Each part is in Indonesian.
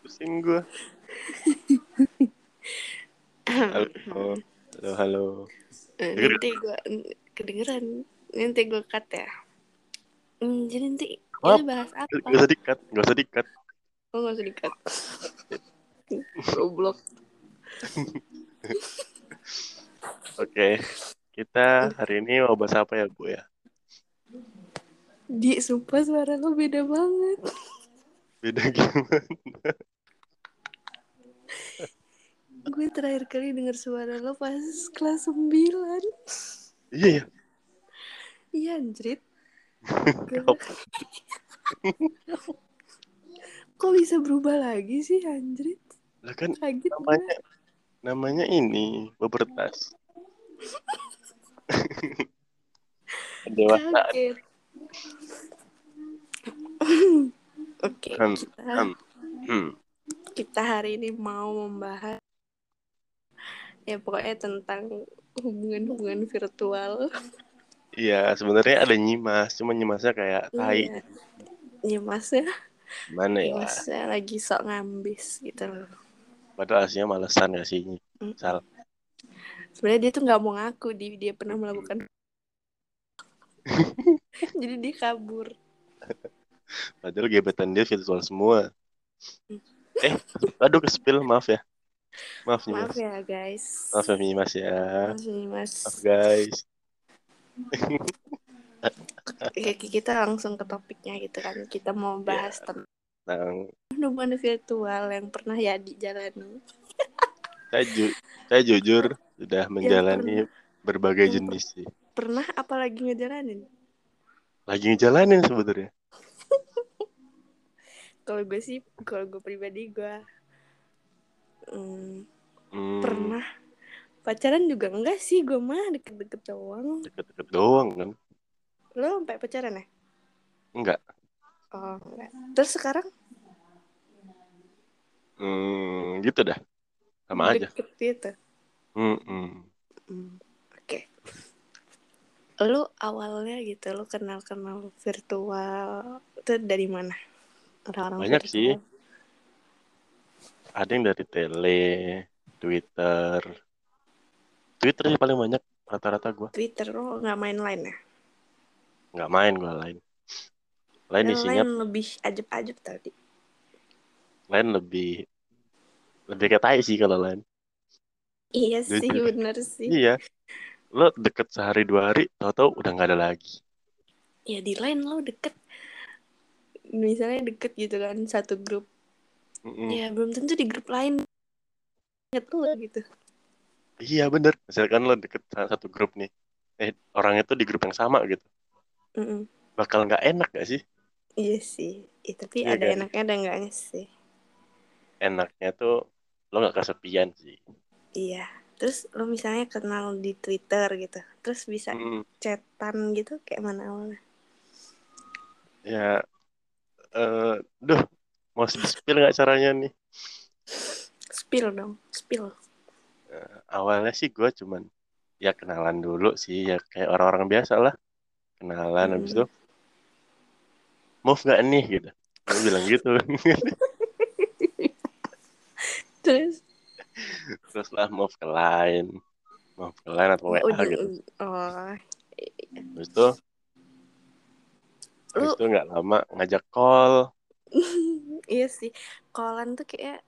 Pusing gue. Halo, halo, halo. Eh, nanti gue kedengeran. Nanti gue cut ya. Hmm, jadi nanti kita bahas apa? Gak usah dikat, gak usah dikat. oh gak usah di-cut. Goblok. Oke, kita hari ini mau bahas apa ya, Bu ya? di sumpah suara lo beda banget Beda gimana? gue terakhir kali denger suara lo pas kelas 9 Iya ya. iya anjrit kok bisa berubah lagi sih anjrit Lah kan kaget namanya namanya ini bebertas. Oke Hmm, kita hmm, kita hari ini mau membahas ya pokoknya tentang hubungan-hubungan virtual Iya, sebenarnya ada nyimas, cuma nyimasnya kayak tai. Iya. ya masnya Gimana ya ya? masnya lagi sok ngambis gitu loh Padahal aslinya malesan sih? Mm. Sal. Sebenarnya dia tuh nggak mau ngaku di dia pernah melakukan jadi dia kabur Padahal gebetan dia virtual semua. Hmm. Eh, aduh ke-spill, maaf ya. Maaf nih, maaf Mas. ya guys Maaf ya, Nyimas ya. maaf nih mas Maaf, guys. Oke, kita langsung ke topiknya gitu kan kita mau bahas tentang Nah, hubungan virtual yang pernah ya dijalani saya, ju- saya jujur sudah menjalani berbagai Yang jenis sih. pernah apalagi ngejalanin Lagi ngejalanin sebenarnya. kalau gue sih kalau gue pribadi gue hmm, Hmm, pernah pacaran juga enggak sih gue mah deket-deket doang Deket-deket doang kan? lo sampai pacaran ya Enggak. oh enggak terus sekarang Hmm, gitu dah. Sama aja. deket gitu Hmm, hmm. Hmm, oke lu awalnya gitu lu kenal kenal virtual itu dari mana orang-orang Banyak virtual? sih. Ada yang dari tele, Twitter. Twitter sih paling banyak rata-rata gue. Twitter lo nggak main lain ya Nggak main gue lain. Lain yang isinya, lain lebih ajeb-ajeb tadi lain lebih lebih kayak tai sih kalau lain. Iya sih Jujur. bener sih Iya. Lo deket sehari dua hari, tahu-tahu udah nggak ada lagi. ya di lain lo deket misalnya deket gitu kan satu grup Mm-mm. ya belum tentu di grup lain inget lo gitu Iya bener. Misalkan lo deket sa- satu grup nih, eh orang itu di grup yang sama gitu, Mm-mm. bakal nggak enak gak sih? iya sih Ih, tapi Iya ada kan? enaknya ada enggaknya sih Enaknya tuh lo nggak kesepian sih. Iya terus lo misalnya kenal di Twitter gitu terus bisa Mm, chatan gitu kayak mana awalnya ya, eh, duh, mau spill nggak caranya nih? spill dong spill Awalnya sih gue cuman ya kenalan dulu sih, ya kayak orang-orang biasa lah. Kenalan habis Mm. itu move gak nih gitu. Gue bilang gitu. terus Terus lah move ke line, move ke line atau WA ujung gitu. oh itu, habis lu itu nggak lama ngajak call. iya sih kolan tuh kayak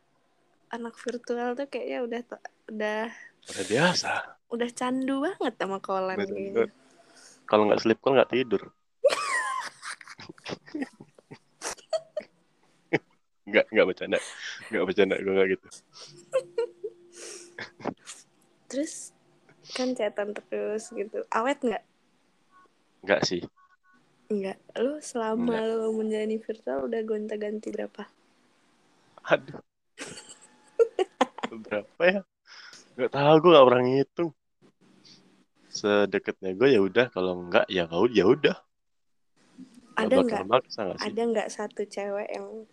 anak virtual tuh kayaknya udah udah Udah biasa. udah candu banget sama Udah gitu. candu. Kalau nggak sleep call nggak tidur. Nggak, nggak bercanda. Nggak bercanda, gue nggak gitu. Terus kan chatan terus gitu. Awet nggak? Nggak sih. Enggak. Lu selama lu menjalani virtual udah gonta-ganti berapa? Aduh. Berapa ya? Nggak tahu, gue nggak pernah ngitung. Sedekatnya gue ya udah, kalau nggak ya kau ya udah. Nggak Ada nggak? nggak? Ada nggak satu cewek yang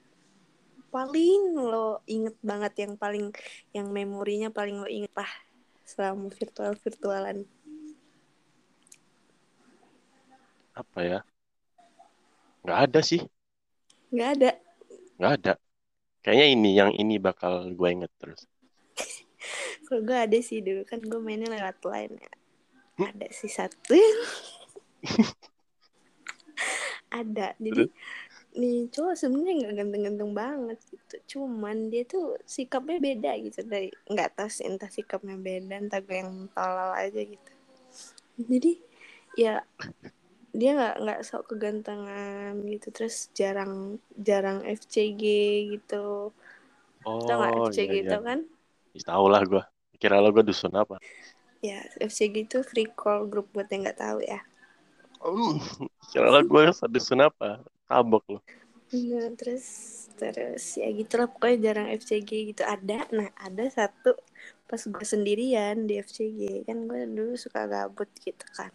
paling lo inget banget yang paling yang memorinya paling lo inget lah selama virtual virtualan apa ya? Nggak ada sih. Nggak ada. Nggak ada. Kayaknya ini yang ini bakal gue inget terus. Kalau gue ada sih dulu kan gue mainnya lewat line ya. Hmm? ada sih satu ada. Jadi nih cowok sebenarnya nggak ganteng-ganteng banget gitu. Cuman dia tuh sikapnya beda gitu dari nggak tahu sih entah sikapnya beda entah gue yang tolol aja gitu. Jadi ya dia nggak nggak sok kegantengan gitu. Terus jarang jarang FCG gitu. Oh tau iya FCG iya itu kan? Ih, tahu lah gue kira lo gue dusun apa? Ya FCG itu free call group buat yang nggak tahu ya. Hmm, kira lo gue dusun apa tabok lo Nah, terus terus ya gitu lah pokoknya jarang FCG gitu. Ada nah ada satu pas gue sendirian di FCG kan gue dulu suka gabut gitu kan.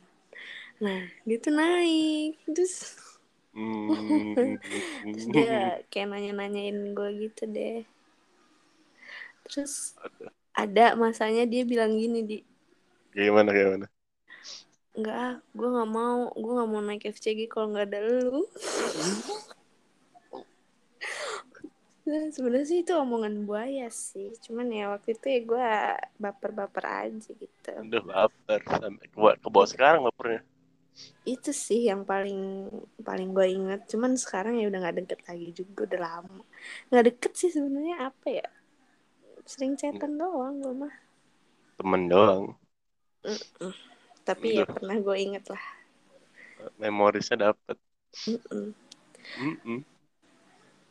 Nah dia tuh naik terus Hmm. terus dia kayak nanya-nanyain gue gitu deh. Terus ada masanya dia bilang gini di. Gimana gimana nggak ah gue nggak mau. Gue nggak mau naik FCG kalau nggak ada lu. Nah, sebenarnya sih itu omongan buaya sih. Cuman ya waktu itu ya gue baper-baper aja gitu. Aduh baper sampai ke, ke bawah sekarang bapernya. Itu sih yang paling paling gue inget cuman sekarang ya udah nggak deket lagi juga udah lama. Nggak deket sih sebenarnya apa ya? Sering chatan doang gue mah. Temen doang tapi ya Aduh. pernah gue inget lah. Memorisnya dapet. Mm-mm. Mm-mm.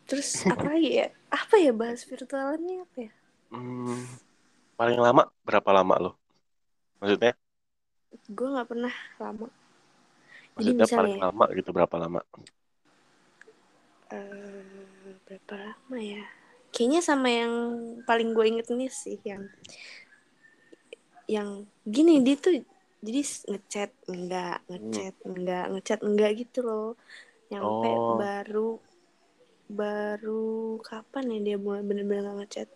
terus apa lagi ya? Apa ya bahas virtualannya? Apa ya? Hmm, paling lama berapa lama lo? Maksudnya? Gue nggak pernah lama. Jadi maksudnya misalnya paling ya. lama gitu berapa lama? Eh, berapa lama ya? Kayaknya sama yang paling gue inget ini sih yang yang gini dia tuh jadi ngechat enggak ngechat enggak ngechat enggak gitu loh. Nyampe Oh. baru baru kapan ya dia mulai bener-bener ngechat?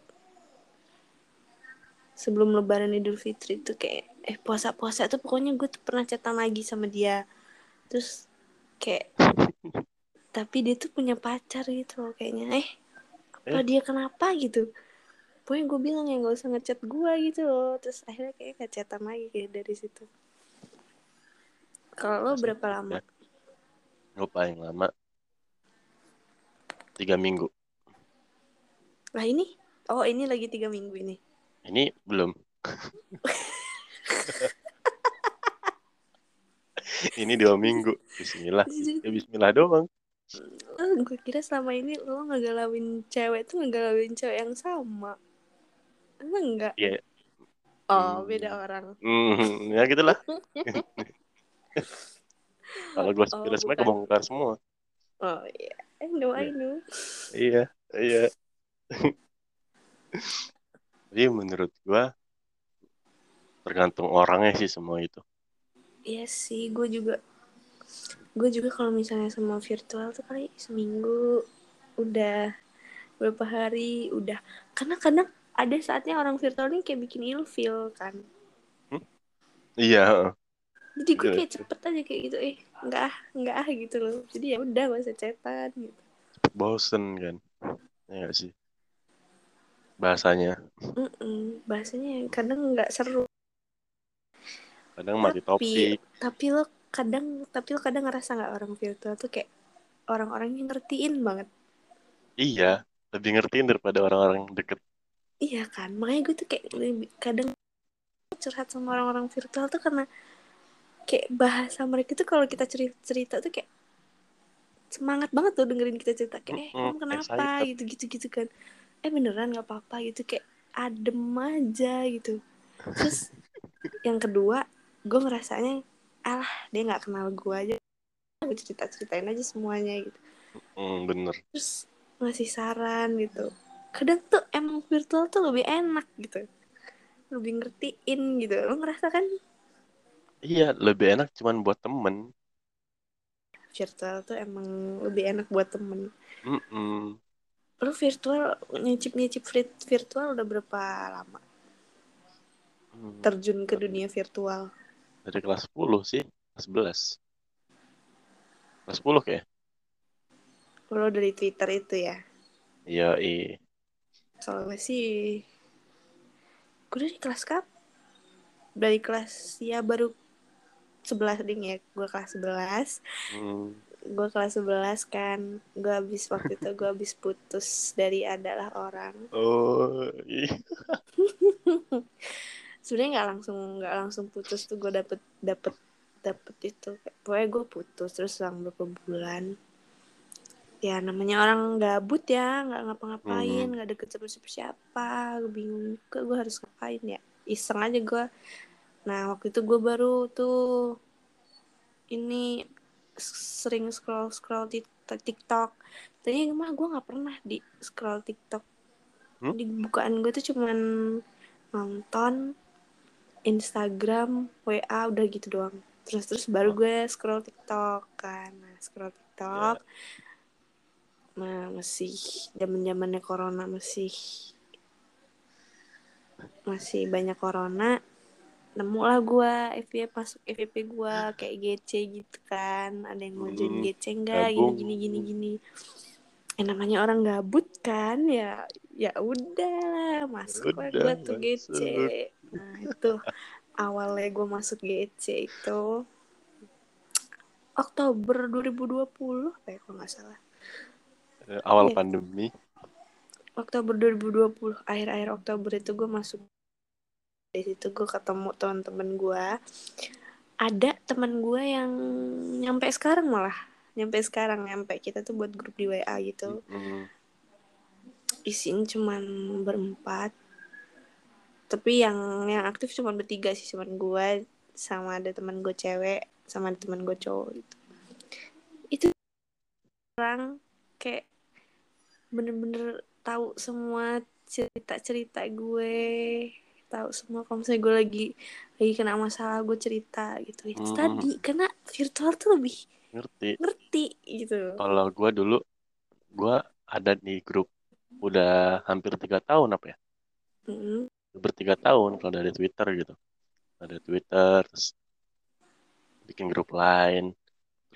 Sebelum lebaran idul fitri tuh kayak eh puasa-puasa tuh pokoknya gue tuh pernah chatan lagi sama dia. Terus kayak tapi dia tuh punya pacar gitu loh kayaknya. Eh apa Eh? dia kenapa gitu pokoknya gue bilang ya nggak usah ngechat gue gitu loh. Terus akhirnya kayak gak chatan lagi kayak dari situ. Kalau lo berapa lama? gue paling lama tiga minggu. Lah ini? Oh ini lagi tiga minggu ini. Ini belum. Ini dua minggu. Bismillah. Ya Bismillah doang. Oh, gue kira selama ini lo ngegalauin cewek tuh ngegalauin cewek yang sama emang enggak. Iya. oh Hmm. beda orang. Hmm, ya gitulah kalau gue Oh, spill semua bukan. kebongkar semua. Oh iya. I know I Iya. know. Iya iya. Jadi menurut gue tergantung orangnya sih semua itu. Iya sih, gue juga gue juga kalau misalnya sama virtual tuh kali seminggu udah berapa hari udah. Karena kadang ada saatnya orang virtual ini kayak bikin ilfeel kan. Iya jadi gue Betul, kayak cepet aja kayak gitu eh nggak ah nggak ah gitu loh. Jadi ya udah gak usah chatan gitu. Bosen kan ya gak sih? Bahasanya. Mm-mm, bahasanya kadang nggak seru. Kadang mati tapi topik. tapi lo kadang tapi lo kadang ngerasa nggak orang virtual tuh kayak orang-orang yang ngertiin banget? Iya lebih ngertiin daripada orang-orang deket Iya kan, makanya gue tuh kayak lebih- kadang curhat sama orang-orang virtual tuh karena kayak bahasa mereka tuh kalau kita cerita, cerita tuh kayak semangat banget tuh dengerin kita cerita kayak eh kamu kenapa? gitu gitu gitu kan. Eh beneran nggak apa-apa gitu kayak adem aja gitu. Terus yang kedua gue ngerasanya alah dia nggak kenal gue aja gue cerita ceritain aja semuanya gitu. Hmm, bener. Terus ngasih saran gitu kadang tuh emang virtual tuh lebih enak gitu. Lebih ngertiin gitu. Lo ngerasa kan? Iya lebih enak cuman buat temen. Virtual tuh emang lebih enak buat temen. Mm-mm. lo virtual nyicip nyicip virtual udah berapa lama? Hmm, terjun ke dunia virtual. Dari kelas 10 sih kelas 11 Kelas 10 kayak. Lo dari Twitter itu ya? Iya, iya. Soalnya sih, gue dari kelas kap? Dari kelas, ya baru 11 ding ya. Gue kelas 11. Hmm. Gue kelas 11 kan. Gue habis waktu itu gue habis putus dari adalah orang. Oh, iya. Sebenarnya nggak langsung nggak langsung putus tuh gue dapet dapet dapet itu. Pokoknya gue putus terus selang beberapa bulan ya namanya orang gabut ya nggak ngapa-ngapain Hmm. nggak deket sama siapa gue bingung juga gue harus ngapain ya. Iseng aja gue nah waktu itu gue baru tuh ini sering scroll scroll TikTok. Tadinya mah gue nggak pernah di scroll TikTok. Hmm? di bukaan gue tuh cuman nonton Instagram WA udah gitu doang. Terus terus baru gue scroll TikTok kan. Nah scroll TikTok Nah, masih zaman zamannya corona masih masih banyak corona. Nemu lah gue FVP masuk FVP gue kayak GC gitu kan. Ada yang mau join Hmm, GC enggak gini gabung. gini gini gini. Eh namanya orang gabut kan ya ya udah lah masuk lah gue tuh GC. Nah itu awalnya gue masuk GC itu Oktober 2020 apa ya kalau nggak salah. Eh, Awal Iya. pandemi. Oktober 2020 akhir-akhir Oktober itu gue masuk. Di situ gue ketemu teman-teman gue ada teman gue yang nyampe sekarang malah. Nyampe sekarang nyampe. Kita tuh buat grup di WA gitu. Hmm. isinya cuman berempat. Tapi yang yang aktif cuma bertiga sih cuman gue sama ada teman gue cewek sama ada teman gue cowok gitu. Itu orang kayak bener-bener tahu semua cerita-cerita gue tahu semua kalau misalnya gue lagi lagi kena masalah gue cerita gitu itu Hmm. tadi karena virtual tuh lebih Ngerti. ngerti gitu Kalau gua dulu, gua ada di grup udah hampir tiga tahun apa ya? Mm. Bertiga tahun kalau dari Twitter gitu. Ada Twitter, terus bikin grup lain,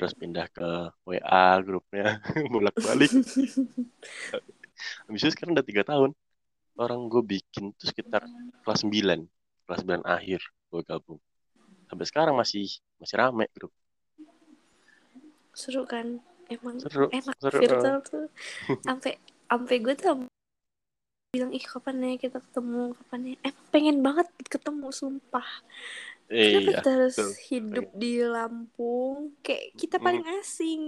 terus pindah ke WA grupnya, bolak-balik. Habis itu sekarang udah tiga tahun. Orang gue bikin tuh sekitar kelas 9, kelas 9 akhir gue gabung. Sampai sekarang masih masih rame grup. seru kan emang Seru, enak seru. virtual tuh sampai sampai gue tuh bilang ih kapan ya kita ketemu kapan ya emang pengen banget ketemu sumpah Iya, kita harus betul. hidup di Lampung kayak kita Mm. paling asing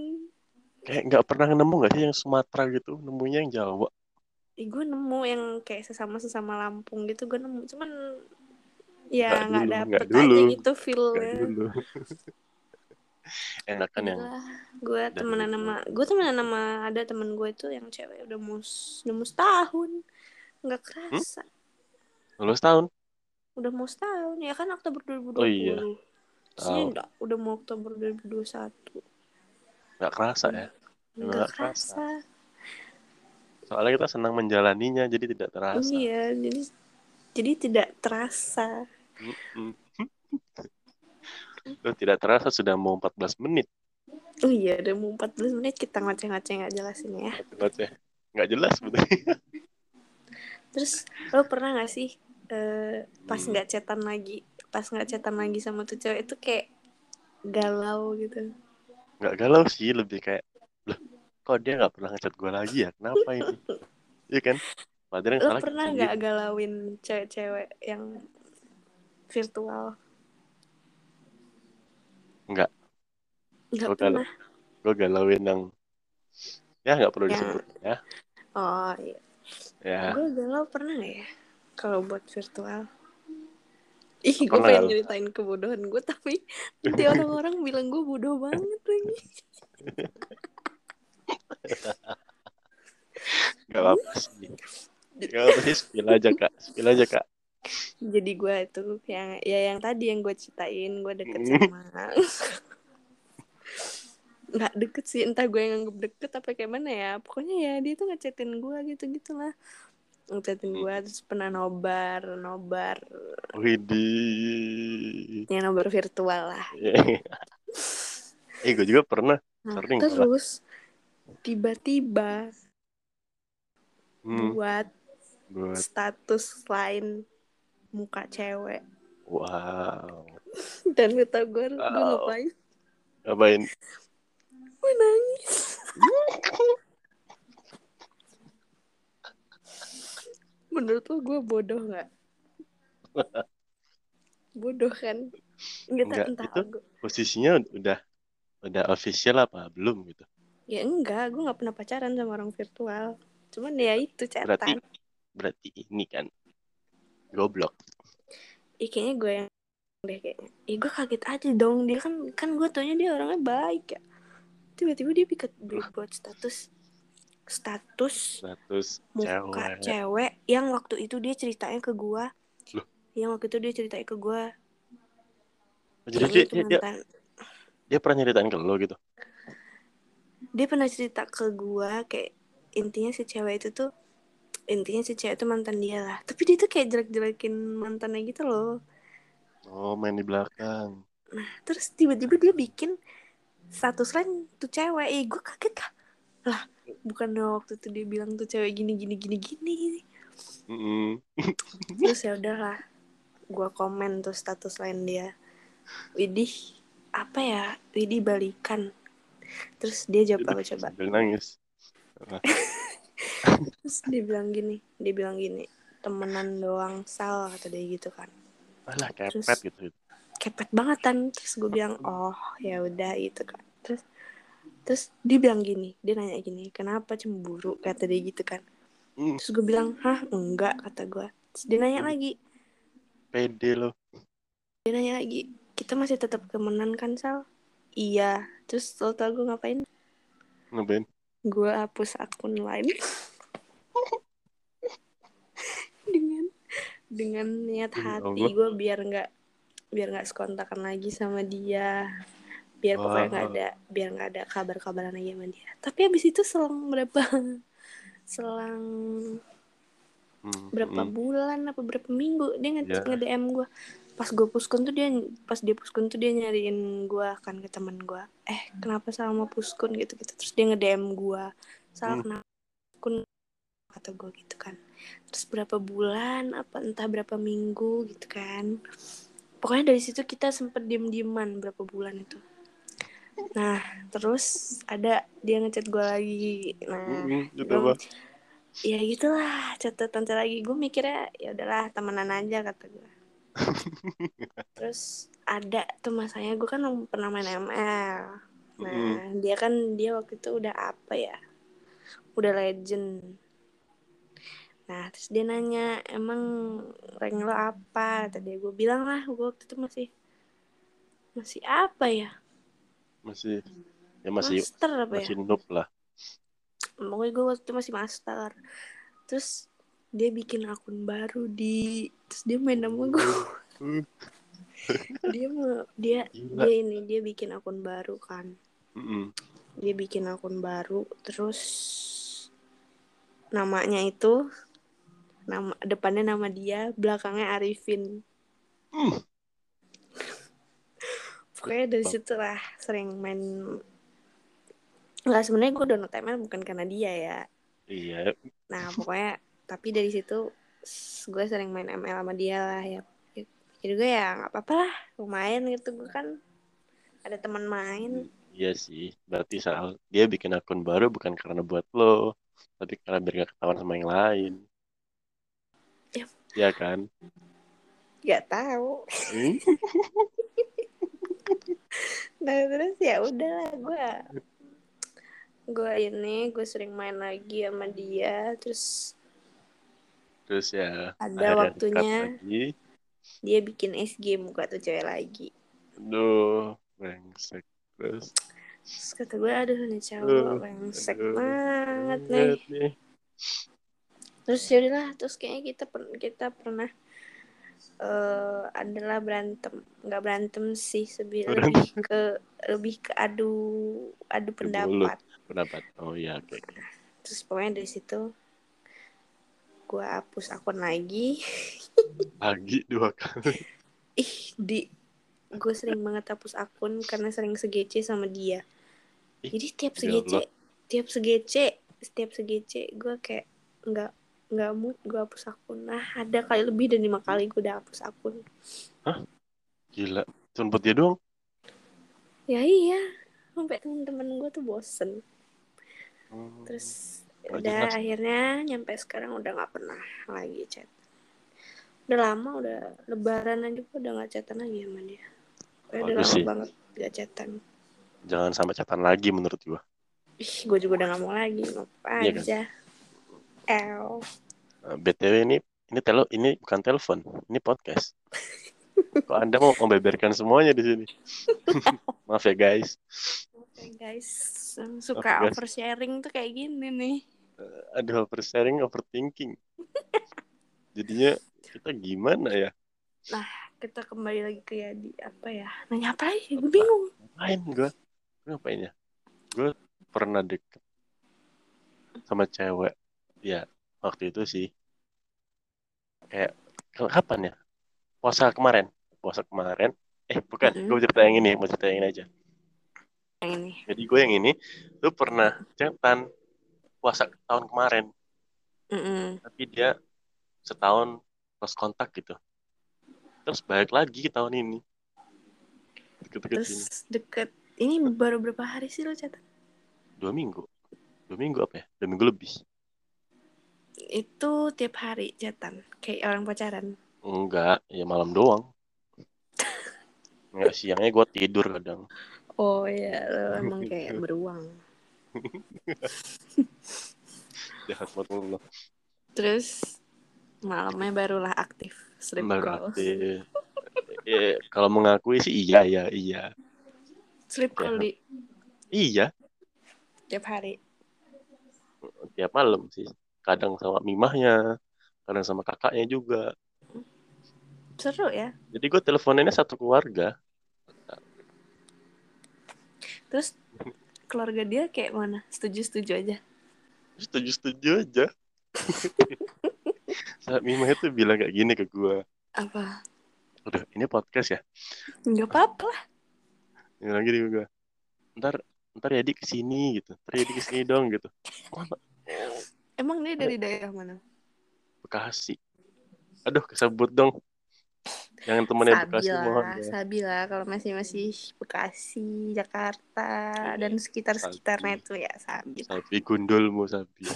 kayak nggak pernah nemu nggak sih yang Sumatera gitu, nemunya yang Jawa. Ih, gue nemu yang kayak sesama sesama Lampung gitu gue nemu cuman ya Nggak dulu, dapet aja dulu. gitu Nggak feelnya. Enakan yang gue temenan itu. sama gue temenan sama ada temen gue itu yang cewek udah mau udah mau setahun nggak Hmm? kerasa lulus tahun. Udah mau setahun ya kan Oktober 2020 Oh iya, tahu. udah, udah mau Oktober 2021 Nggak kerasa ya. Emang nggak kerasa. kerasa Soalnya kita senang menjalaninya, jadi tidak terasa. iya jadi jadi tidak terasa. Loh, tidak terasa sudah mau 14 menit. oh iya udah mau 14 menit kita ngoceh-ngoceh nggak jelasin ya Ngoceh. Nggak jelas sebetulnya. terus lo pernah nggak sih eh, pas Hmm. nggak cetan lagi pas nggak cetan lagi sama tuh cewek itu kayak galau gitu Nggak galau sih, lebih kayak, loh, kok dia nggak pernah ngechat gue lagi ya? Kenapa ini? Iya kan? Padahal yang lo pernah nggak sendiri. galauin cewek-cewek yang virtual Nggak. nggak pernah Gue galauin yang, ya nggak perlu yang disebut ya. oh iya Ya, gue galau pernah nggak ya kalau buat virtual ih gue pengen nyeritain kebodohan gue tapi nanti orang-orang bilang gue bodoh banget lagi nggak apa-apa sih. Nggak apa sih, spill aja kak. Spill aja kak. jadi gue itu yang ya yang tadi yang gue ceritain gue deket Hmm. sama nggak deket sih entah gue yang anggap deket apa kayak mana ya pokoknya ya dia tuh ngechatin gue gitu gitulah ngechatin gue terus pernah nobar nobar. Widih. ya nobar virtual lah. Eh, gue juga pernah. Nah, Sering terus tiba-tiba Hmm, buat buat. status lain muka cewek. Wow. dan tau gue gue Wow. ngapain? Ngapain? gue nangis menurut lo gue bodoh nggak? Bodoh kan? Nggak Enggak, entah itu gue posisinya udah udah official apa belum gitu. ya enggak gue nggak pernah pacaran sama orang virtual. Cuman ya itu Berarti chatan berarti ini kan goblok. Ih, kayaknya gue yang deh kayaknya. Ih, gue kaget aja dong. Dia kan kan gue taunya dia orangnya baik ya. Tiba-tiba dia bikin buat status status Status muka cewek. cewek yang waktu itu dia ceritanya ke Loh. yang waktu itu dia ceritanya ke gue Jadi dia, dia, dia, pernah nyeritain ke lo gitu. dia pernah cerita ke gue kayak intinya si cewek itu tuh intinya si cewek itu mantan dia lah tapi dia tuh kayak jelek-jelekin mantannya gitu loh Oh, main di belakang. terus tiba-tiba dia bikin status lain tuh cewek eh gue kaget lah lah bukan waktu itu dia bilang tuh cewek gini gini gini gini. Mm-mm. terus ya udahlah gue komen tuh status lain dia. Widih apa ya? Widih balikan. Terus dia jawab apa coba? Sambil nangis. terus dia bilang gini dia bilang gini temenan doang sal kata dia gitu kan. Alah Terus- kepet gitu. kepet banget kan. Terus gue bilang oh ya udah gitu kan. Terus terus dia bilang gini dia nanya gini kenapa cemburu? kata dia gitu kan. Hmm, terus gue bilang hah enggak kata gue terus dia nanya lagi. Pede lo. dia nanya lagi kita masih tetap temenan kan sal? Iya. Terus lo tau gue ngapain? Ngapain? gue hapus akun lain. Dengan dengan niat Demi hati gue biar nggak biar nggak sekontakan lagi sama dia biar pokoknya nggak Wah. ada biar nggak ada kabar-kabaran lagi sama dia. Tapi habis itu selang berapa? Selang Hmm, berapa hmm. bulan apa berapa minggu dia nge, Ya. nge DM gue pas gue puskun tuh dia pas dia puskun tuh dia nyariin gue kan ke teman gue eh kenapa salah mau puskun gitu gitu terus dia nge DM gue salah Hmm. kenapa puskun kata gue gitu kan. Terus berapa bulan apa entah berapa minggu gitu kan. Pokoknya dari situ kita sempet diem dieman berapa bulan itu nah terus ada dia ngechat gue lagi. Nah Hmm, gitu gua- ya gitulah catatan lagi. Gue mikirnya ya udahlah temenan aja kata gue terus ada tuh masanya gue kan pernah main ML nah Hmm. dia kan dia waktu itu udah apa ya udah legend. Nah terus dia nanya emang rank lo apa? Tadi gue bilang lah gue waktu itu masih masih apa ya Masih ya masih master apa ya masih noob lah. pokoknya gue waktu itu masih master terus dia bikin akun baru di terus dia main nama gue Hmm, dia mau dia Gila. dia ini dia bikin akun baru kan Mm-mm. dia bikin akun baru terus namanya itu nama depannya nama dia belakangnya Arifin Hmm. Pokoknya dari situ lah sering main nggak sebenarnya gue download ML bukan karena dia ya Iya, Nah pokoknya tapi dari situ gue sering main ML sama dia lah ya. Jadi gue ya nggak apa-apa lah lumayan gitu gue kan ada teman main. iya sih. Berarti soal dia bikin akun baru bukan karena buat lo, tapi karena biar gak ketahuan sama yang lain. Iya kan? Gak tahu. Hmm? Nah terus ya udahlah gue gue ini gue sering main lagi sama dia terus Terus ya ada waktunya lagi. dia bikin SG muka tuh cewek lagi. Aduh, brengsek. Terus Terus kata gue aduh nih cowok brengsek banget nih. nih. terus ya udahlah terus kayaknya kita per- kita pernah eh adalah berantem nggak berantem sih sebi- lebih ke lebih ke adu adu pendapat Pendapat. Oh iya, oke. oke. terus pokoknya dari situ gue hapus akun lagi Lagi dua kali. ih di gue sering banget hapus akun karena sering segece sama dia jadi tiap ya segece tiap segece setiap segece gue kayak nggak nggak mood gue hapus akun nah ada kali lebih dari lima kali gue udah hapus akun Gila. Cuma buat dia doang. ya iya sampai temen-temen gue tuh bosen Hmm, terus Nggak udah akhirnya nyampe sekarang udah nggak pernah lagi chat udah lama udah lebaran aja gue udah nggak chatan lagi sama dia udah lama sih. banget gak chatan Jangan sampai catatan lagi menurut gua. ih gue juga udah gak mau lagi mau Iya kan? aja Nah, BTW ini ini telo ini bukan telepon, ini podcast. Kok Anda mau membeberkan semuanya di sini? Maaf ya guys. Oke guys, yang Oke, suka guys. oversharing tuh kayak gini nih. Ada oversharing, overthinking. Jadinya kita gimana ya? Kita kembali lagi ke Yadi apa ya? Nanya apa lagi? Gue bingung. Ngapain gue? Gue ngapain ya? Gue pernah deket sama cewek. Ya, waktu itu sih. Kayak, kapan ya? Puasa kemarin. Puasa kemarin. Eh, bukan. Mm-mm. Gue cerita yang ini. Mau cerita yang ini aja. Yang ini. Jadi gue yang ini, tuh pernah chatan puasa tahun kemarin. Mm-mm. Tapi dia setahun lost kontak gitu. Terus balik lagi tahun ini. Deket-deket ini. Terus deket. Ini baru berapa hari sih lo catat? Dua minggu. Dua minggu apa ya? Dua minggu lebih. Itu tiap hari chatan. Kayak orang pacaran. Enggak, ya malam doang. Enggak siangnya gue tidur kadang. Oh iya, lo emang kayak beruang. Jahat banget. Terus malamnya barulah aktif. Sleep call. Berarti eh, kalau mengakui sih iya ya iya. Sleep call di Iya, tiap hari. tiap malam sih. Kadang sama mimahnya, kadang sama kakaknya juga. Seru ya. Jadi gue teleponnya satu keluarga. Terus keluarga dia kayak mana? Setuju-setuju aja. Setuju-setuju aja. Saat mimah itu bilang kayak gini ke gue. Apa? Udah, ini podcast ya. Nggak apa-apa lah. Gini ke gue. Ntar, ntar ya di ke sini gitu. Ntar ya di ke sini dong gitu. Emang dia dari daerah mana? Bekasi. Aduh, kesebut dong. Yang temennya Bekasi mohon Sabila, ya. Sabila kalau masih masih Bekasi, Jakarta dan sekitar sekitarnya itu ya Sabila. Sapi gundulmu sapi.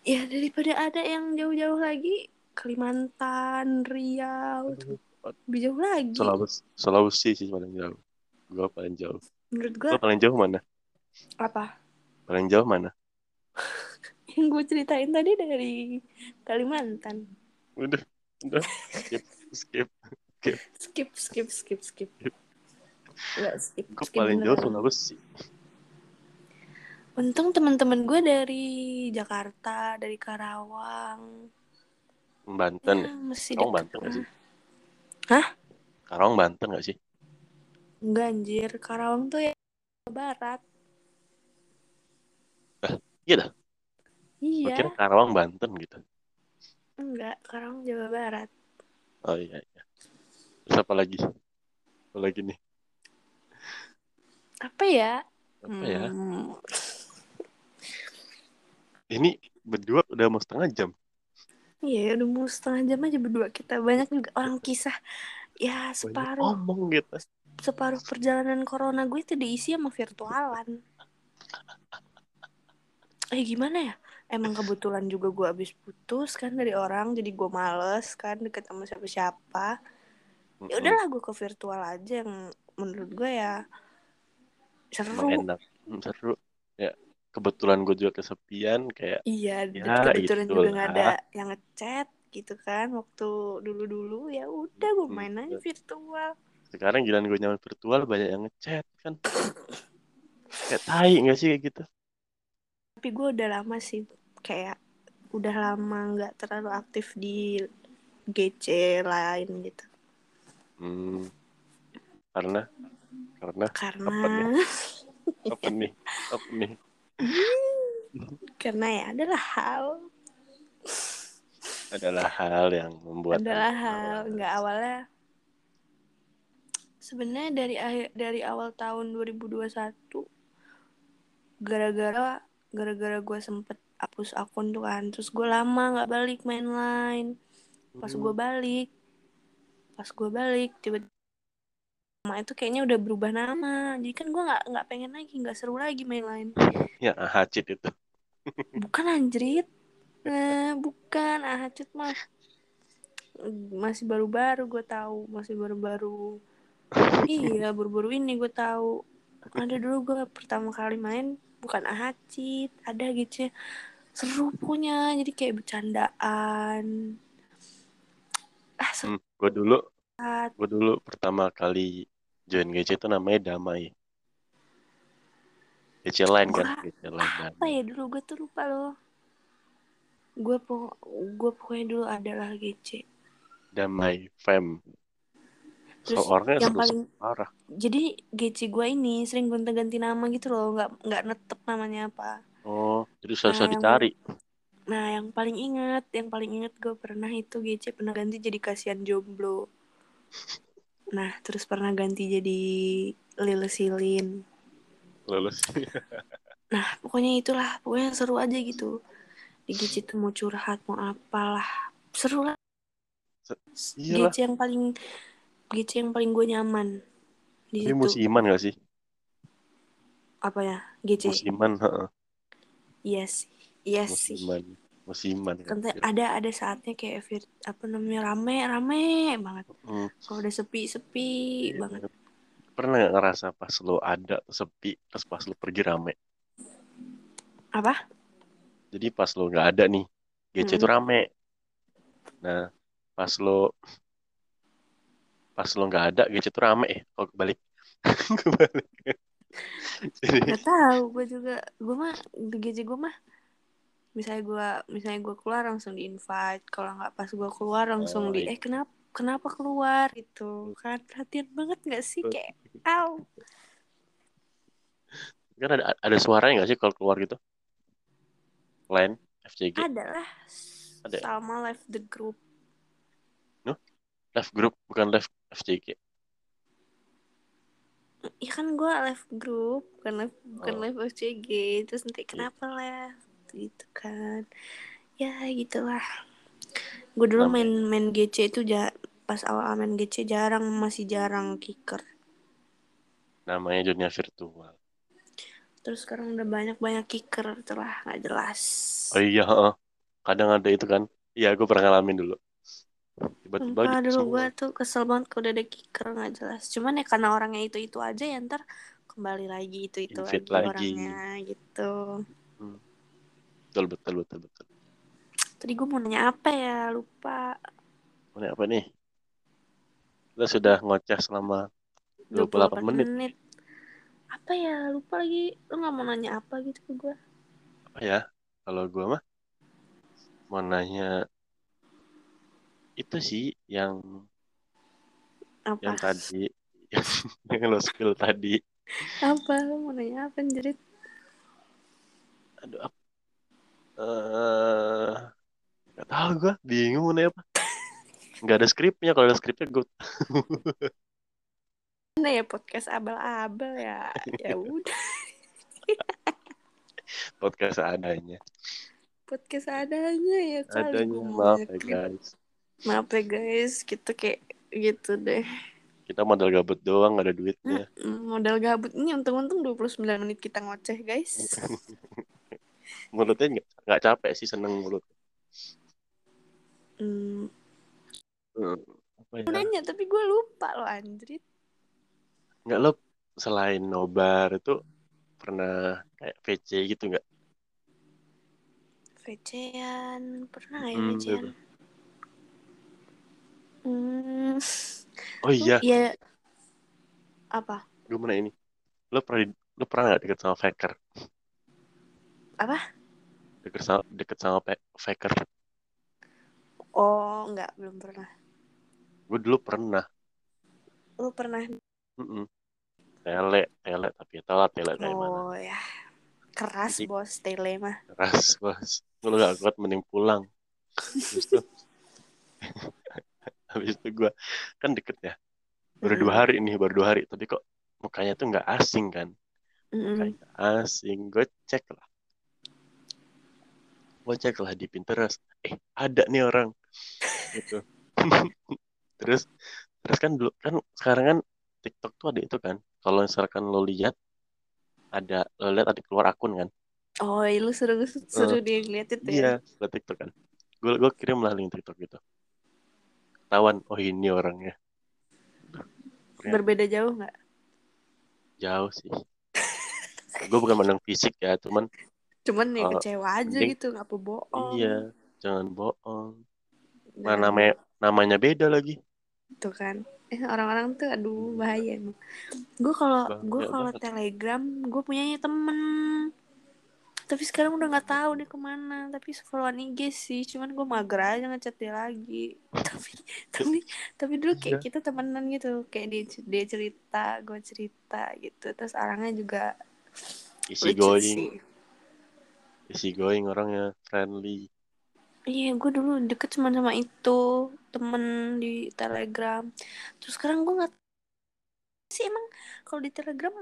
Ya daripada ada yang jauh-jauh lagi Kalimantan, Riau, tuh lebih jauh lagi. Sulawesi, Sulawesi sih paling jauh. Gua paling jauh. Menurut gua Gua paling jauh mana? apa? Paling jauh mana? Yang gue ceritain tadi dari Kalimantan. Udah, udah. Skip, skip. Skip, skip, skip, skip. Skip, Gua skip paling jauh. Sulawesi. Untung teman-teman gue dari Jakarta, dari Karawang. Banten. Ya, masih Karawang. Banten nggak sih? Hah? Karawang Banten nggak sih? Enggak anjir, Karawang tuh ya barat. Iya dah. Iya, kira Karawang Banten gitu. enggak, Karawang Jawa Barat. Oh iya, iya. Terus apa lagi? Apa lagi nih? Apa ya? Apa ya? Hmm, Ini berdua udah mau setengah jam. Iya, udah mau setengah jam aja berdua kita. Banyak juga orang kisah. Ya, Banyak separuh ngomong gitu. separuh perjalanan corona gue itu diisi sama virtualan. Eh gimana ya? Emang kebetulan juga gue abis putus kan dari orang, jadi gue males kan deket sama siapa-siapa. Ya udahlah gue ke virtual aja yang menurut gue ya seru. Emang enak. Hmm, seru. Ya, kebetulan gue juga kesepian kayak Iya, Ya, kebetulan juga itulah. nggak ada yang ngechat gitu kan waktu dulu-dulu ya udah gue main aja virtual. sekarang giliran gue nyaman virtual banyak yang ngechat kan. Kayak tai nggak sih kayak gitu? Tapi gue udah lama sih kayak udah lama nggak terlalu aktif di GC lain gitu. Hmm. Karena karena Karena Apa nih? apa nih? Apa nih? karena ya adalah hal Adalah hal yang membuat adalah hal nggak awalnya sebenarnya dari akhir dari awal tahun 2021 gara-gara gara-gara gue sempet hapus akun tuh kan. Terus gue lama nggak balik main line. Pas gue balik pas gue balik tiba nama itu kayaknya udah berubah nama. Jadi kan gue nggak nggak pengen lagi nggak seru lagi main line. Ya, hacit itu. bukan anjrit. Nah, bukan ah cut mah. Masih baru-baru gue tahu masih baru-baru. Iya baru-baru ini gue tahu. Ada dulu gue pertama kali main bukan ahacit ada gitu ya. Seru punya jadi kayak bercandaan. Ah seru. Hmm, gue dulu, gue dulu pertama kali join GC itu namanya Damai. GC lain kan, GC lain apa ya? Dulu gue tuh lupa loh. Gue po gue pokoknya dulu adalah GC Damai Fem. So, terus orangnya yang paling parah. jadi GC gue ini sering gonta-ganti nama gitu loh nggak nggak netep namanya apa Oh, jadi susah Nah, yang- dicari. nah yang paling inget yang paling inget gue pernah itu GC pernah ganti jadi kasihan jomblo nah terus pernah ganti jadi Lil Silin Lulus. nah pokoknya itulah pokoknya seru aja gitu di GC tuh mau curhat mau apalah seru lah Iyalah. GC yang paling GC yang paling gue nyaman di Ini situ musiman gak sih? apa ya GC Musiman, heeh. iya sih iya sih Musiman. Musiman. kan. Ada ada saatnya kayak apa namanya rame rame banget Hmm, kalau udah sepi sepi iya banget. Pernah gak ngerasa pas lo ada sepi, terus pas lo pergi rame? apa Jadi pas lo nggak ada nih, GC itu Mm-mm. rame. Nah, pas lo pas lo nggak ada, GC itu rame. Eh, kok kebalik? kebalik. Jadi, nggak tahu gue juga gue mah di GC gue mah misalnya gue misalnya gue keluar langsung di invite kalau nggak pas gue keluar langsung Oh, di iya. eh kenapa kenapa keluar gitu kan perhatian banget nggak sih kayak aw kan ada ada suaranya nggak sih kalau keluar gitu? Line FCG, adalah Ada ya? Salma left the group left group bukan left FCG. Iya kan gue left group bukan left bukan Oh. left FCG terus nanti kenapa left gitu kan ya gitulah gue dulu main main GC itu ja pas awal main GC jarang masih jarang kicker Namanya dunia virtual. terus sekarang udah banyak banyak kicker telah nggak jelas Oh iya, kadang ada itu kan. Iya, gue pernah ngalamin dulu. Tiba-tiba dulu gue tuh kesel banget kalau udah ada kicker nggak jelas cuman ya karena orangnya itu itu aja ya ntar kembali lagi itu itu lagi, lagi. orangnya gitu Betul, betul, betul, betul. tadi gue mau nanya apa ya lupa Ini apa nih? Kita sudah ngoceh selama 28 menit. Apa ya? Lupa lagi. Lu nggak mau nanya apa gitu ke gue? Apa ya? Kalau gue mah mau nanya itu sih yang Apa? yang tadi yang lo spill tadi. Apa? Lu mau nanya apa anjrit? Aduh, apa? Eh, nggak tahu gue, bingung mau nanya apa. Nggak ada skripnya, kalau ada skripnya gue Mana ya podcast abal-abal ya? Ya udah. podcast adanya. Podcast adanya ya kali Adanya, maaf ya guys. Maaf ya guys, gitu kayak gitu deh. Kita modal gabut doang, nggak ada duitnya. Mm, Modal gabut ini untung-untung 29 menit kita ngoceh guys. Mulutnya nggak nggak capek sih, seneng mulut. Hmm, Hmm, Apa ya? mau nanya tapi gue lupa loh anjrit. Nggak lo selain nobar itu pernah kayak VC gitu nggak? VC-an pernah nggak ya Hmm, VC-an? Hmm, Oh iya, ya apa? gue mana ini? Lo pernah lo pernah nggak deket sama faker? Apa? Deket sama deket sama faker? Oh, enggak, belum pernah. Gue dulu pernah. Lu pernah? Mm-mm. Tele, tele tapi tau lah tele kayak mana. Oh ya, keras Jadi- bos tele mah. Keras bos. Gue gak kuat mending pulang. Itu, habis itu gue kan deket ya. baru dua hari nih baru dua hari. Tapi kok mukanya tuh nggak asing kan? Mukanya asing. Gue cek lah. Gue cek lah di Pinterest. Eh ada nih orang. Gitu. Terus terus kan dulu kan sekarang kan TikTok tuh ada itu kan. Kalau misalkan lo lihat ada lo lihat ada keluar akun kan? Oh, iya, lu suruh suruh dia ngeliat itu ya. iya lihat TikTok kan. Gue gue kirim lah link TikTok gitu ketahuan oh ini orangnya Ternyata Berbeda jauh nggak? jauh sih gue bukan mandang fisik ya cuman Cuman ya Oh, kecewa aja mending- gitu, nggak apa bohong. iya jangan bohong Dan mana namanya namanya beda lagi Tuh kan. Eh, orang-orang tuh aduh bahaya emang. Gue kalau gue kalau. Telegram, gue punyanya temen. Tapi sekarang udah nggak tahu dia ke mana. Tapi followan IG sih, cuman gue mager aja ngechat dia lagi. tapi tapi tapi dulu kayak Iya. kita temenan gitu, kayak dia dia cerita, gue cerita gitu. Terus orangnya juga lucu going easy going orangnya friendly Iya, gue dulu deket cuma sama itu temen di Telegram. Terus sekarang gue nggak sih emang kalau di Telegram,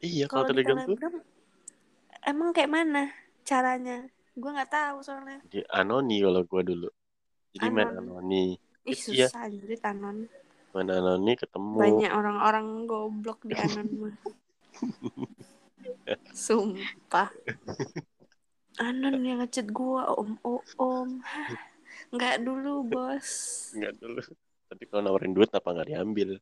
iya kalau di telegram tuh Telegram emang kayak mana caranya? Gue nggak tahu soalnya. di anoni kalau gue dulu jadi main Anon. anoni Ih Iya. susah anjir Anon. main anoni ketemu Banyak orang-orang goblok di Anon mah. Sumpah. Anon yang ngechat gue om om om. Nggak dulu bos. nggak dulu tapi kalau nawarin duit apa nggak diambil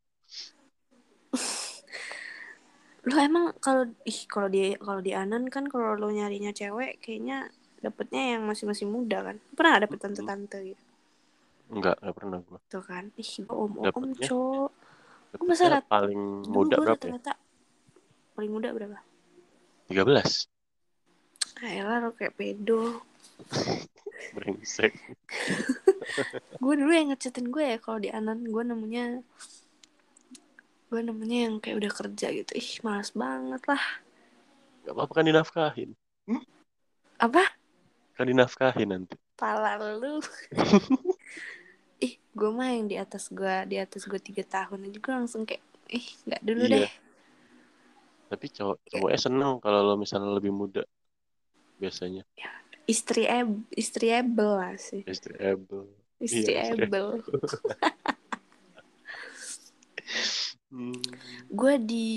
Lu emang kalau ih kalau di kalau di Anan kan kalau lu nyarinya cewek kayaknya dapetnya yang masih masih muda kan. Pernah dapet tante-tante gitu nggak nggak pernah gue tuh kan. Ih, gua om om Dapetnya? cowok. dapetnya masa rat- paling muda berapa ya rata-rata paling muda berapa? 13 Ah, elah lu kayak pedo. brengsek Gue dulu yang ngechatin gue ya kalau di Anan gue nemunya gue nemunya yang kayak udah kerja gitu. Ih, males banget lah. nggak apa-apa kan dinafkahin Apa? kan dinafkahin nanti Pala lu. ih, gue mah yang di atas gue, di atas gue tiga tahun aja gue langsung kayak, ih, nggak dulu Iya. deh. tapi cowok cowoknya seneng kalau lo misalnya lebih muda biasanya Istri eb, istri ebel lah sih. istri able Istri Iya, istri ebel. Hmm, Gue di,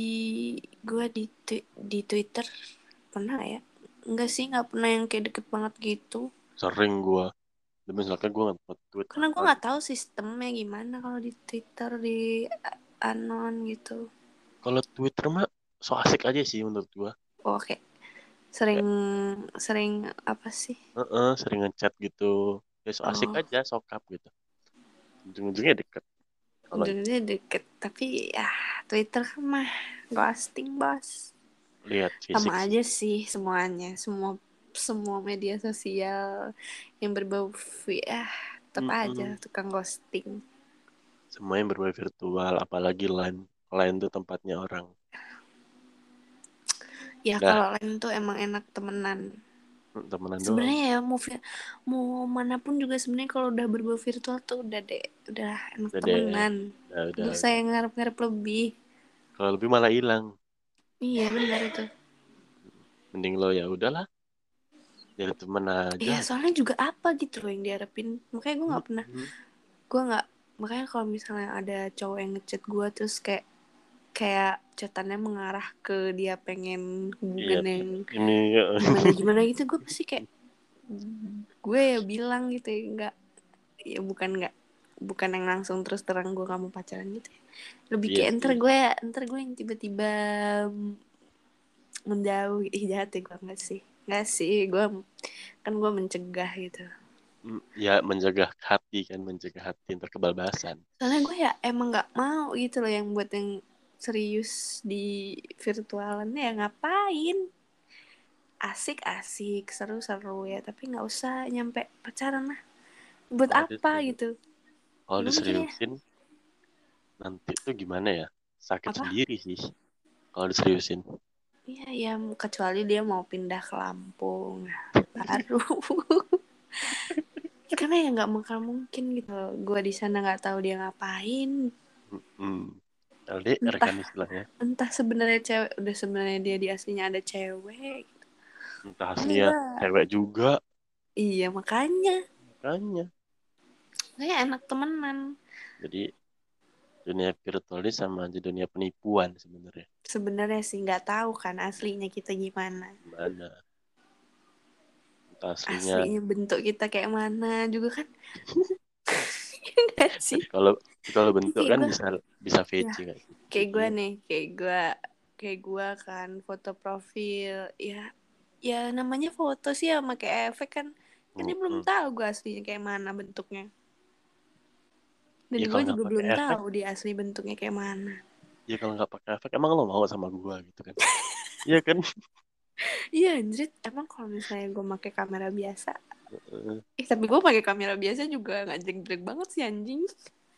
gue di di Twitter pernah ya? Enggak sih, nggak pernah yang kayak deket banget gitu. sering gua demi misalkan gua nggak tweet Karena gue nggak tahu sistemnya gimana kalau di Twitter di anon gitu. kalau Twitter mah so asik aja sih menurut gua Oh, Oke. Sering sering apa sih? Heeh, sering ngechat gitu ya so asik Oh. aja sokap gitu ujung-ujungnya deket Ujungnya deket, tapi ya Twitter kan mah ghosting bos. lihat fisik Sama aja sih semuanya, semua semua media sosial yang berbau vi- ah tetap Mm-mm. aja tukang ghosting. semua yang berbau virtual apalagi line line tuh tempatnya orang Ya Dah. kalau lain tuh emang enak temenan. Hmm, temenan Sebenarnya ya mau mau mana pun juga sebenarnya kalau udah berbau virtual tuh udah deh, udah enak Udah deh. temenan. udah, udah, saya ngarep-ngarep lebih. kalau lebih malah hilang Iya benar itu. mending lo ya udahlah jadi temen aja Iya soalnya juga apa gitu loh yang diharapin. Makanya gue nggak pernah Hmm, gue nggak makanya kalau misalnya ada cowok yang ngechat gue terus kayak kayak chatannya mengarah ke dia pengen hubungan Iya. yang ini ya, gimana gimana gitu gue pasti kayak gue ya bilang gitu ya nggak ya bukan nggak bukan yang langsung terus terang gue kamu pacaran gitu ya. lebih Iya kayak ntar sih. gue ntar gue yang tiba-tiba menjauh ih jahat ya gue nggak sih nggak sih gue kan gue mencegah gitu mm, ya menjaga hati kan menjaga hati ntar kebablasan soalnya gue ya emang nggak mau gitu loh yang buat yang serius di virtualan ya ngapain? Asik-asik seru-seru ya tapi nggak usah nyampe pacaran lah. Buat Kalau apa diserius- gitu? Kalau mikirnya- diseriusin nanti tuh gimana ya? Sakit Apa? sendiri sih kalau diseriusin. Iya ya kecuali dia mau pindah ke Lampung. Baru. Karena ya nggak bakal mungkin gitu. Gue di sana nggak tahu dia ngapain. Hmm, LDR Entah. kan istilahnya. entah sebenarnya cewek udah sebenarnya dia di aslinya ada cewek gitu. entah Ini aslinya gua- cewek juga. Iya makanya. Makanya. Kayak enak temenan. Jadi dunia virtual ini sama aja dunia penipuan sebenarnya. Sebenarnya sih nggak tahu kan aslinya kita gimana. Gimana? Entah aslinya aslinya bentuk kita kayak mana juga kan. Iya sih kalau kalau bentuk Kayak kan gua- bisa bisa nggak sih kayak gue Iya. nih kayak gue kayak gue kan foto profil ya ya namanya foto sih ya pakai efek kan kan dia belum Mm-mm. tahu gue aslinya kayak mana bentuknya dan Ya, gue juga belum efek. tahu dia asli bentuknya kayak mana ya kalau nggak pakai efek emang lo mau sama gua gitu kan Iya kan iya anjir emang kalau misalnya gue pakai kamera biasa eh tapi gue pakai kamera biasa juga nggak jelek-jelek banget sih anjing.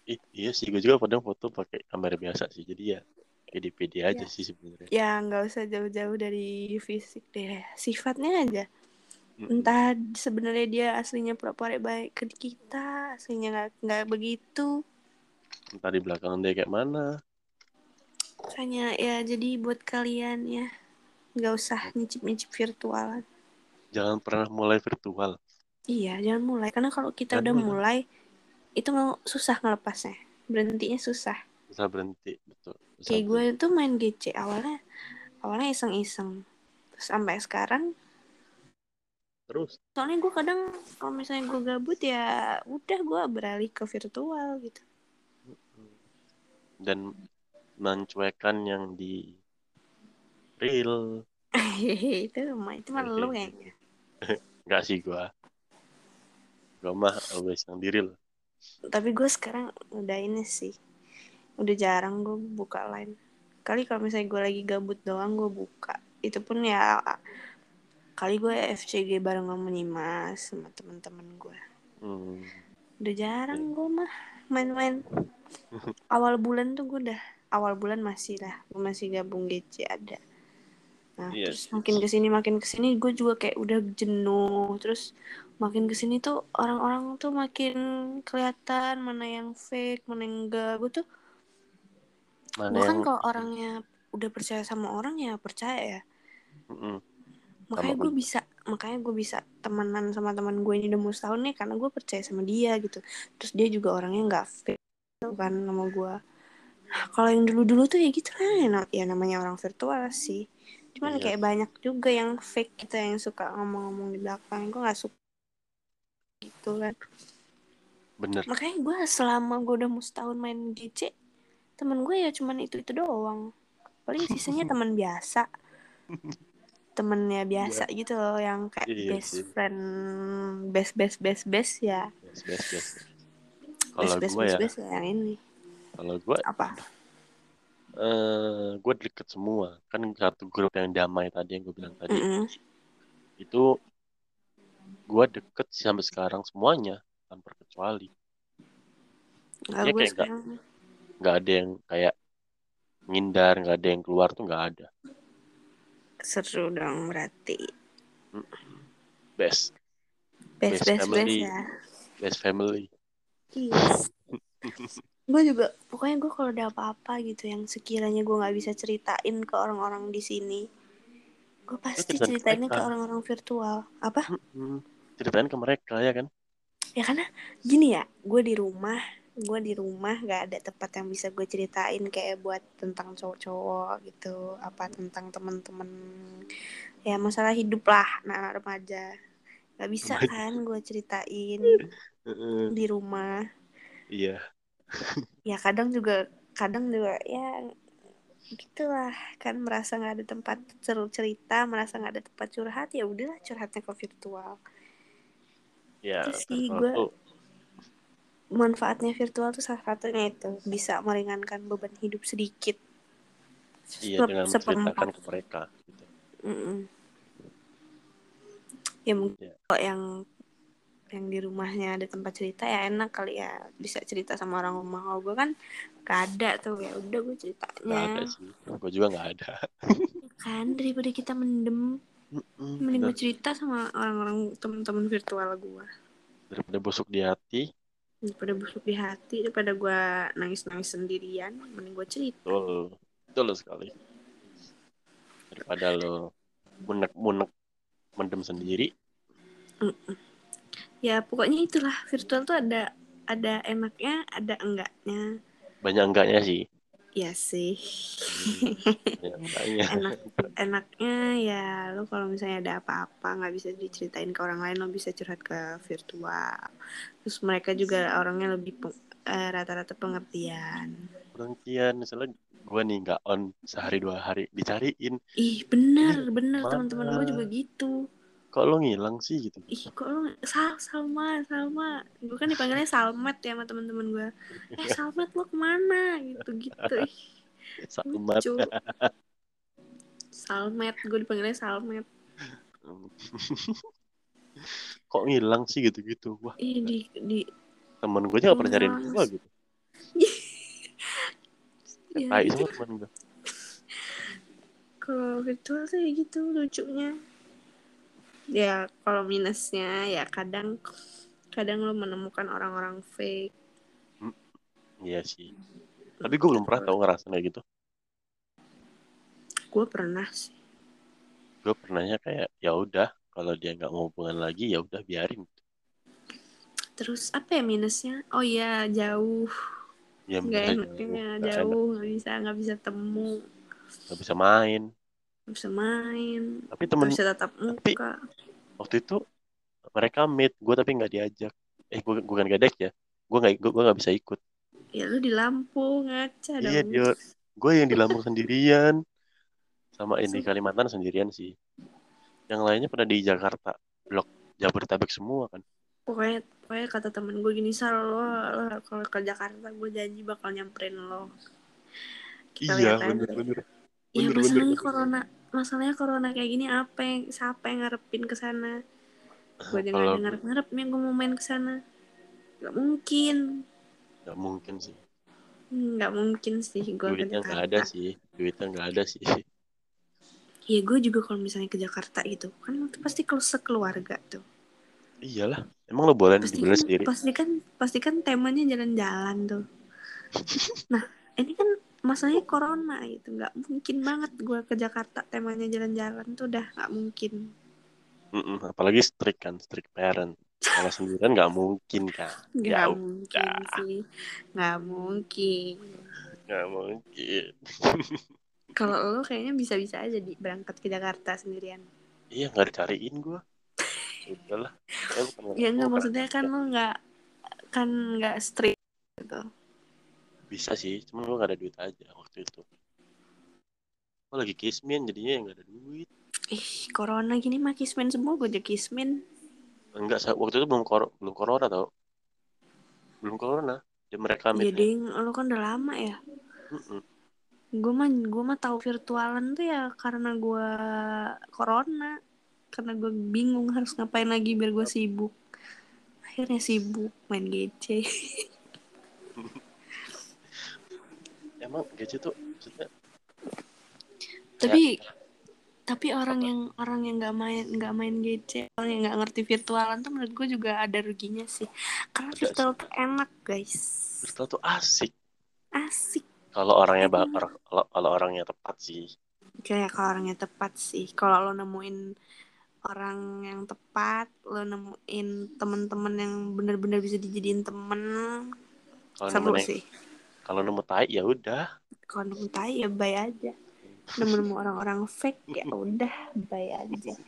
Ih, iya sih gue juga kadang foto pakai kamera biasa sih jadi ya pede-pede aja Ya. sih sebenarnya. Ya nggak usah jauh-jauh dari fisik deh sifatnya aja. Mm-mm. entah sebenarnya dia aslinya pura-pura baik ke kita aslinya nggak nggak begitu. Entah di belakang dia kayak mana. Makanya ya jadi buat kalian ya nggak usah nyicip-nyicip virtualan. Jangan pernah mulai virtual. Iya jangan mulai. Karena kalau kita Jangan udah mulai. mulai itu mau susah ngelepasnya. Berhentinya susah. Bisa berhenti betul. Bisa kayak gue tuh main GC awalnya awalnya iseng-iseng. Terus sampai sekarang terus? Soalnya gue kadang kalau misalnya gue gabut ya udah gue beralih ke virtual gitu. Dan mencuekan yang di real. Itu mah itu mah lu kayaknya nggak sih gua. Gua mah always yang di real. Tapi gue sekarang udah ini sih. Udah jarang gue buka line kali kalau misalnya gue lagi gabut doang gue buka. Itu pun ya kali gue FCG bareng sama Nyimas sama teman-teman gue hmm. udah jarang gue mah main-main. Awal bulan tuh gue udah awal bulan masih lah. Gue masih gabung GC ada nah Iya. terus makin ke sini makin ke sini gue juga kayak udah jenuh. Terus makin ke sini tuh orang-orang tuh makin kelihatan mana yang fake mana yang enggak. Gue tuh mana gue kan yang kalau orangnya udah percaya sama orang ya percaya ya. Mm-mm. makanya gue bisa makanya gue bisa temenan sama teman gue ini udah mau setahun nih karena gue percaya sama dia gitu. Terus dia juga orangnya nggak fake kan sama gue nah, kalau yang dulu dulu tuh ya gitu lah nam- ya namanya orang virtual sih cuman Iya. kayak banyak juga yang fake gitu yang suka ngomong-ngomong di belakang. Gue nggak suka gitu kan. Bener. Makanya gue selama gue udah mau setahun main GC temen gue ya cuman itu itu doang. Paling sisanya teman biasa. Temennya biasa gitu loh yang kayak Iya best sih. friend best best best best ya. Best best best. Best kalau best ya best ya yang ini. Kalau gua apa eh gua deket semua. Kan satu grup yang damai tadi yang gue bilang tadi. Mm-mm. itu gua deket sih sampai sekarang semuanya tanpa kecuali gue kayak sekarang. nggak ada yang kayak ngindar nggak ada yang keluar tuh nggak ada. Seru dong berarti. Best. Best Best best best family. ya. Best family. Yes. gue juga pokoknya gue kalau ada apa-apa gitu yang sekiranya gue nggak bisa ceritain ke orang-orang di sini gue pasti ceritainnya ke orang-orang virtual. Apa? Ceritain ke mereka ya kan? Ya karena gini ya gue di rumah gue di rumah gak ada tempat yang bisa gue ceritain kayak buat tentang cowok-cowok gitu apa tentang temen-temen ya masalah hidup lah anak remaja. Gak bisa kan gue ceritain di rumah. Iya ya kadang juga kadang juga ya gitulah kan merasa nggak ada tempat seru cerita merasa nggak ada tempat curhat ya udahlah curhatnya ke virtual ya Itu sih, tuh manfaatnya virtual tuh salah satunya itu bisa meringankan beban hidup sedikit iya Sep- dengan menceritakan ke mereka gitu. Mm-mm. ya mungkin Ya. kalau yang yang di rumahnya ada tempat cerita ya enak kali ya. Bisa cerita sama orang rumah. Kalau gue kan gak ada tuh ya udah gue ceritanya. Ada sih. Gue juga nggak ada. Kan daripada kita mendem. Mm-mm, mending gue cerita sama orang-orang teman-teman virtual gue daripada busuk di hati. Daripada busuk di hati daripada gue nangis nangis sendirian mending gue cerita. Betul. Betul sekali. Daripada lo munek munek mendem sendiri ya pokoknya itulah. Virtual tuh ada ada enaknya ada enggaknya. Banyak enggaknya sih. Ya sih. Enggaknya. Enak enaknya ya lo kalau misalnya ada apa-apa nggak bisa diceritain ke orang lain lo bisa curhat ke virtual. Terus mereka juga orangnya lebih peng- eh, rata-rata pengertian. Pengertian misalnya gue nih nggak on sehari dua hari dicariin. Ih bener bener teman-teman gue juga gitu kok lo ngilang sih gitu? Ih kok lo Sal Salma Salma. Gue kan dipanggilnya Salmet ya sama teman-teman gue eh Salmet lo ke mana? Gitu gitu. Ih Salmat lucu. Salmet gue dipanggilnya Salmet. Kok ngilang sih gitu-gitu? Wah. Ih di di. Temen gue aja gak pernah nyariin gue gitu. Ya, tai semua temen gue kalau virtual sih gitu lucunya ya kalau minusnya ya kadang kadang lo menemukan orang-orang fake. Iya sih. Tapi gue belum pernah tau ngerasa kayak gitu. Gue pernah sih. Gue pernahnya kayak ya udah kalau dia nggak mau hubungan lagi ya udah biarin. Terus apa ya minusnya? Oh ya jauh. Ya nggak enaknya jauh nggak bisa nggak bisa temu. Nggak bisa main bisa main. Tapi temen bisa tatap tapi- muka. waktu itu mereka meet gue tapi nggak diajak. Eh gue gue kan gadek ya. Gue nggak gue nggak bisa ikut. Ya lu di Lampung ngaca Iya, dong. Dia- gue yang di Lampung sendirian. Sama ini. Kalimantan sendirian sih. Yang lainnya pada di Jakarta. Blok Jabodetabek semua kan. Pokoknya pokoknya kata temen gue gini sal lo, lo kalau ke Jakarta gue janji bakal nyamperin lo. Kita iya bener-bener ya Bener, masalahnya bener, corona masalahnya corona kayak gini apa yang siapa yang ngarepin ke sana? Gue aja nggak ada ngarep ngarepnya gue mau main ke sana. Nggak mungkin. Nggak mungkin sih. Nggak mungkin sih gue duitnya nggak ada sih duitnya nggak ada sih. Ya gue juga kalau misalnya ke Jakarta gitu kan pasti kalau sekeluarga tuh. Iyalah emang lo boleh pasti kan, sendiri. pasti kan pasti kan temanya jalan-jalan tuh. Nah ini kan masalahnya corona gitu. Nggak mungkin banget gue ke Jakarta temanya jalan-jalan tuh udah nggak mungkin. Mm-mm, apalagi strict kan strict parent. Kalau sendirian nggak mungkin kan nggak Ya mungkin sih. Nggak mungkin. Nggak mungkin. Kalau lo kayaknya bisa-bisa aja di berangkat ke Jakarta sendirian. Iya nggak dicariin gue udahlah. Ya, ya nggak maksudnya kan lo nggak kan nggak strict gitu bisa sih cuman gue nggak ada duit aja waktu itu. Gue lagi kismin jadinya ya nggak ada duit. Ih corona gini mah kismin semua gue aja kismin. Enggak waktu itu belum kor belum corona tau. Belum corona dia mereka ya. meet ding lo kan udah lama ya. Gue mah gue mah tahu virtualan tuh ya karena gue corona. Karena gue bingung harus ngapain lagi biar gue sibuk. Akhirnya sibuk main GC emang gaji tuh maksudnya tapi tapi orang yang orang yang nggak main nggak main GC orang yang nggak ngerti virtualan tuh menurut gue juga ada ruginya sih. Karena virtual tuh enak guys. Virtual tuh asik. Asik. Kalau orangnya bakar kalau kalau orangnya tepat sih. Kayak kalau orangnya tepat sih. Kalau lo nemuin orang yang tepat lo nemuin temen-temen yang bener-bener bisa dijadiin temen kalau seru sih kalau nemu tai ya udah. Kalau nemu tai ya bye aja. Nemu nemu orang-orang fake ya udah bye aja.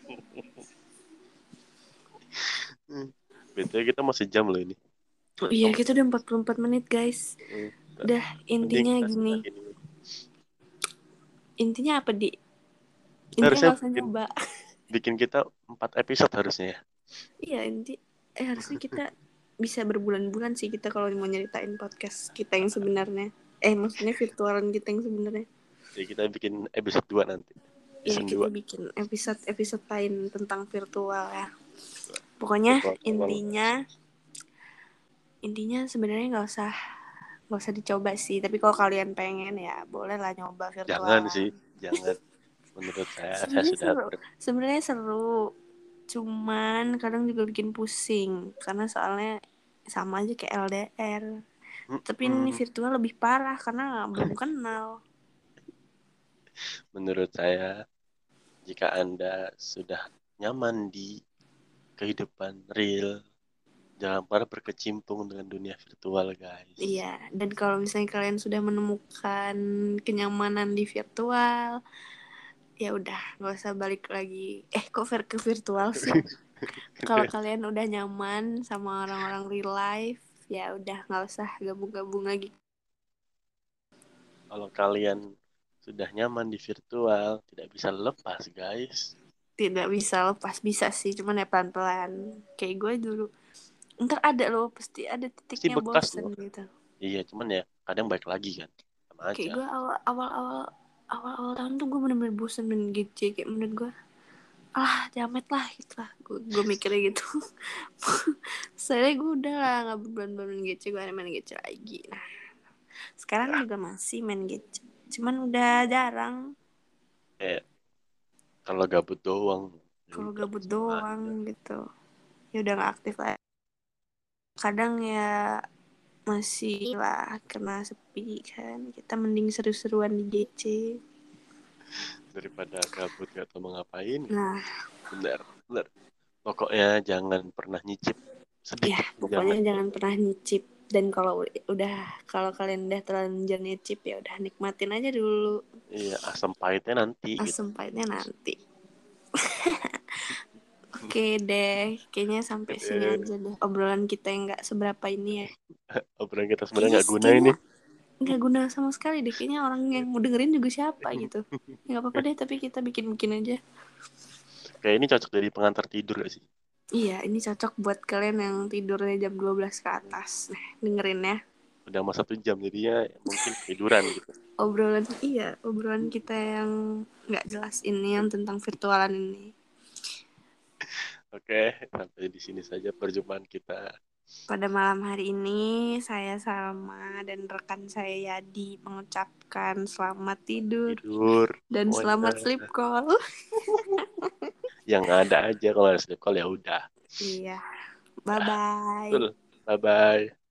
Betul kita mau sejam loh ini. Oh iya kita udah 44 menit guys. Hmm. udah intinya gini. sudahin ini. intinya apa di? Intinya harusnya bikin- nyoba. bikin kita empat episode harusnya ya. Iya inti eh harusnya kita bisa berbulan-bulan sih kita kalau mau nyeritain podcast kita yang sebenarnya. Eh maksudnya virtualan kita yang sebenarnya. Jadi kita bikin episode 2 nanti. Ya season kita 2 bikin episode episode lain tentang virtual ya. Pokoknya Virtual. intinya intinya sebenarnya nggak usah nggak usah dicoba sih. Tapi kalau kalian pengen ya boleh lah nyoba virtual. jangan sih. Jangan. Menurut saya saya Sebenarnya sudah seru. sebenarnya seru cuman kadang juga bikin pusing karena soalnya sama aja kayak LDR Mm, tapi ini mm. virtual lebih parah karena belum kenal. Menurut saya jika anda sudah nyaman di kehidupan real jangan pernah berkecimpung dengan dunia virtual guys. Iya dan kalau misalnya kalian sudah menemukan kenyamanan di virtual ya udah nggak usah balik lagi. Eh kok vir- ke virtual sih? Kalau kalian udah nyaman sama orang-orang real life ya udah nggak usah gabung-gabung lagi. Kalau kalian sudah nyaman di virtual tidak bisa lepas guys. Tidak bisa lepas bisa sih cuman ya pelan-pelan. Kayak gue dulu. Ntar ada loh pasti ada titiknya bekas bosen loh. gitu. Iya cuman ya kadang baik lagi kan sama kayak aja. gue awal awal awal awal awal tahun tuh gue bener-bener bosen main GC kayak menurut gue ah jamet lah gitu lah. Gue gue mikirnya gitu. Soalnya gue udah lah nggak berbulan-bulan main GC gue main GC lagi. Nah sekarang juga masih main GC cuman udah jarang. Kayak kalau gabut doang. Ya kalau gabut doang aja. gitu. Ya udah nggak aktif lah. Kadang ya masih lah kena sepi kan. Kita mending seru-seruan di GC daripada gabut gak tau mau ngapain. Nah. Bener bener. Pokoknya jangan pernah nyicip. Sedikit ya pokoknya jangan. pernah nyicip. Dan kalau udah kalau kalian udah terlanjur nyicip ya udah nikmatin aja dulu. Iya asam pahitnya nanti gitu. asam pahitnya nanti oke deh kayaknya sampai sini aja deh obrolan kita yang nggak seberapa ini ya. Obrolan kita sebenarnya nggak Kayaknya- guna ini. nggak guna sama sekali deh. Kayaknya orang yang mau dengerin juga siapa gitu. Ya, nggak apa-apa deh tapi kita bikin-bikin aja. Kayak ini cocok jadi pengantar tidur gak sih? Iya ini cocok buat kalian yang tidurnya jam 12 ke atas. Nah dengerin ya. Udah mau satu jam jadinya mungkin tiduran gitu. Obrolan iya obrolan kita yang nggak jelas ini yang tentang virtualan ini oke sampai di sini saja perjumpaan kita. Pada malam hari ini saya Salma dan rekan saya Yadi mengucapkan selamat tidur tidur. dan Semuanya. selamat sleep call. Yang ada aja kalau ada sleep call ya udah. Iya. Bye bye bye bye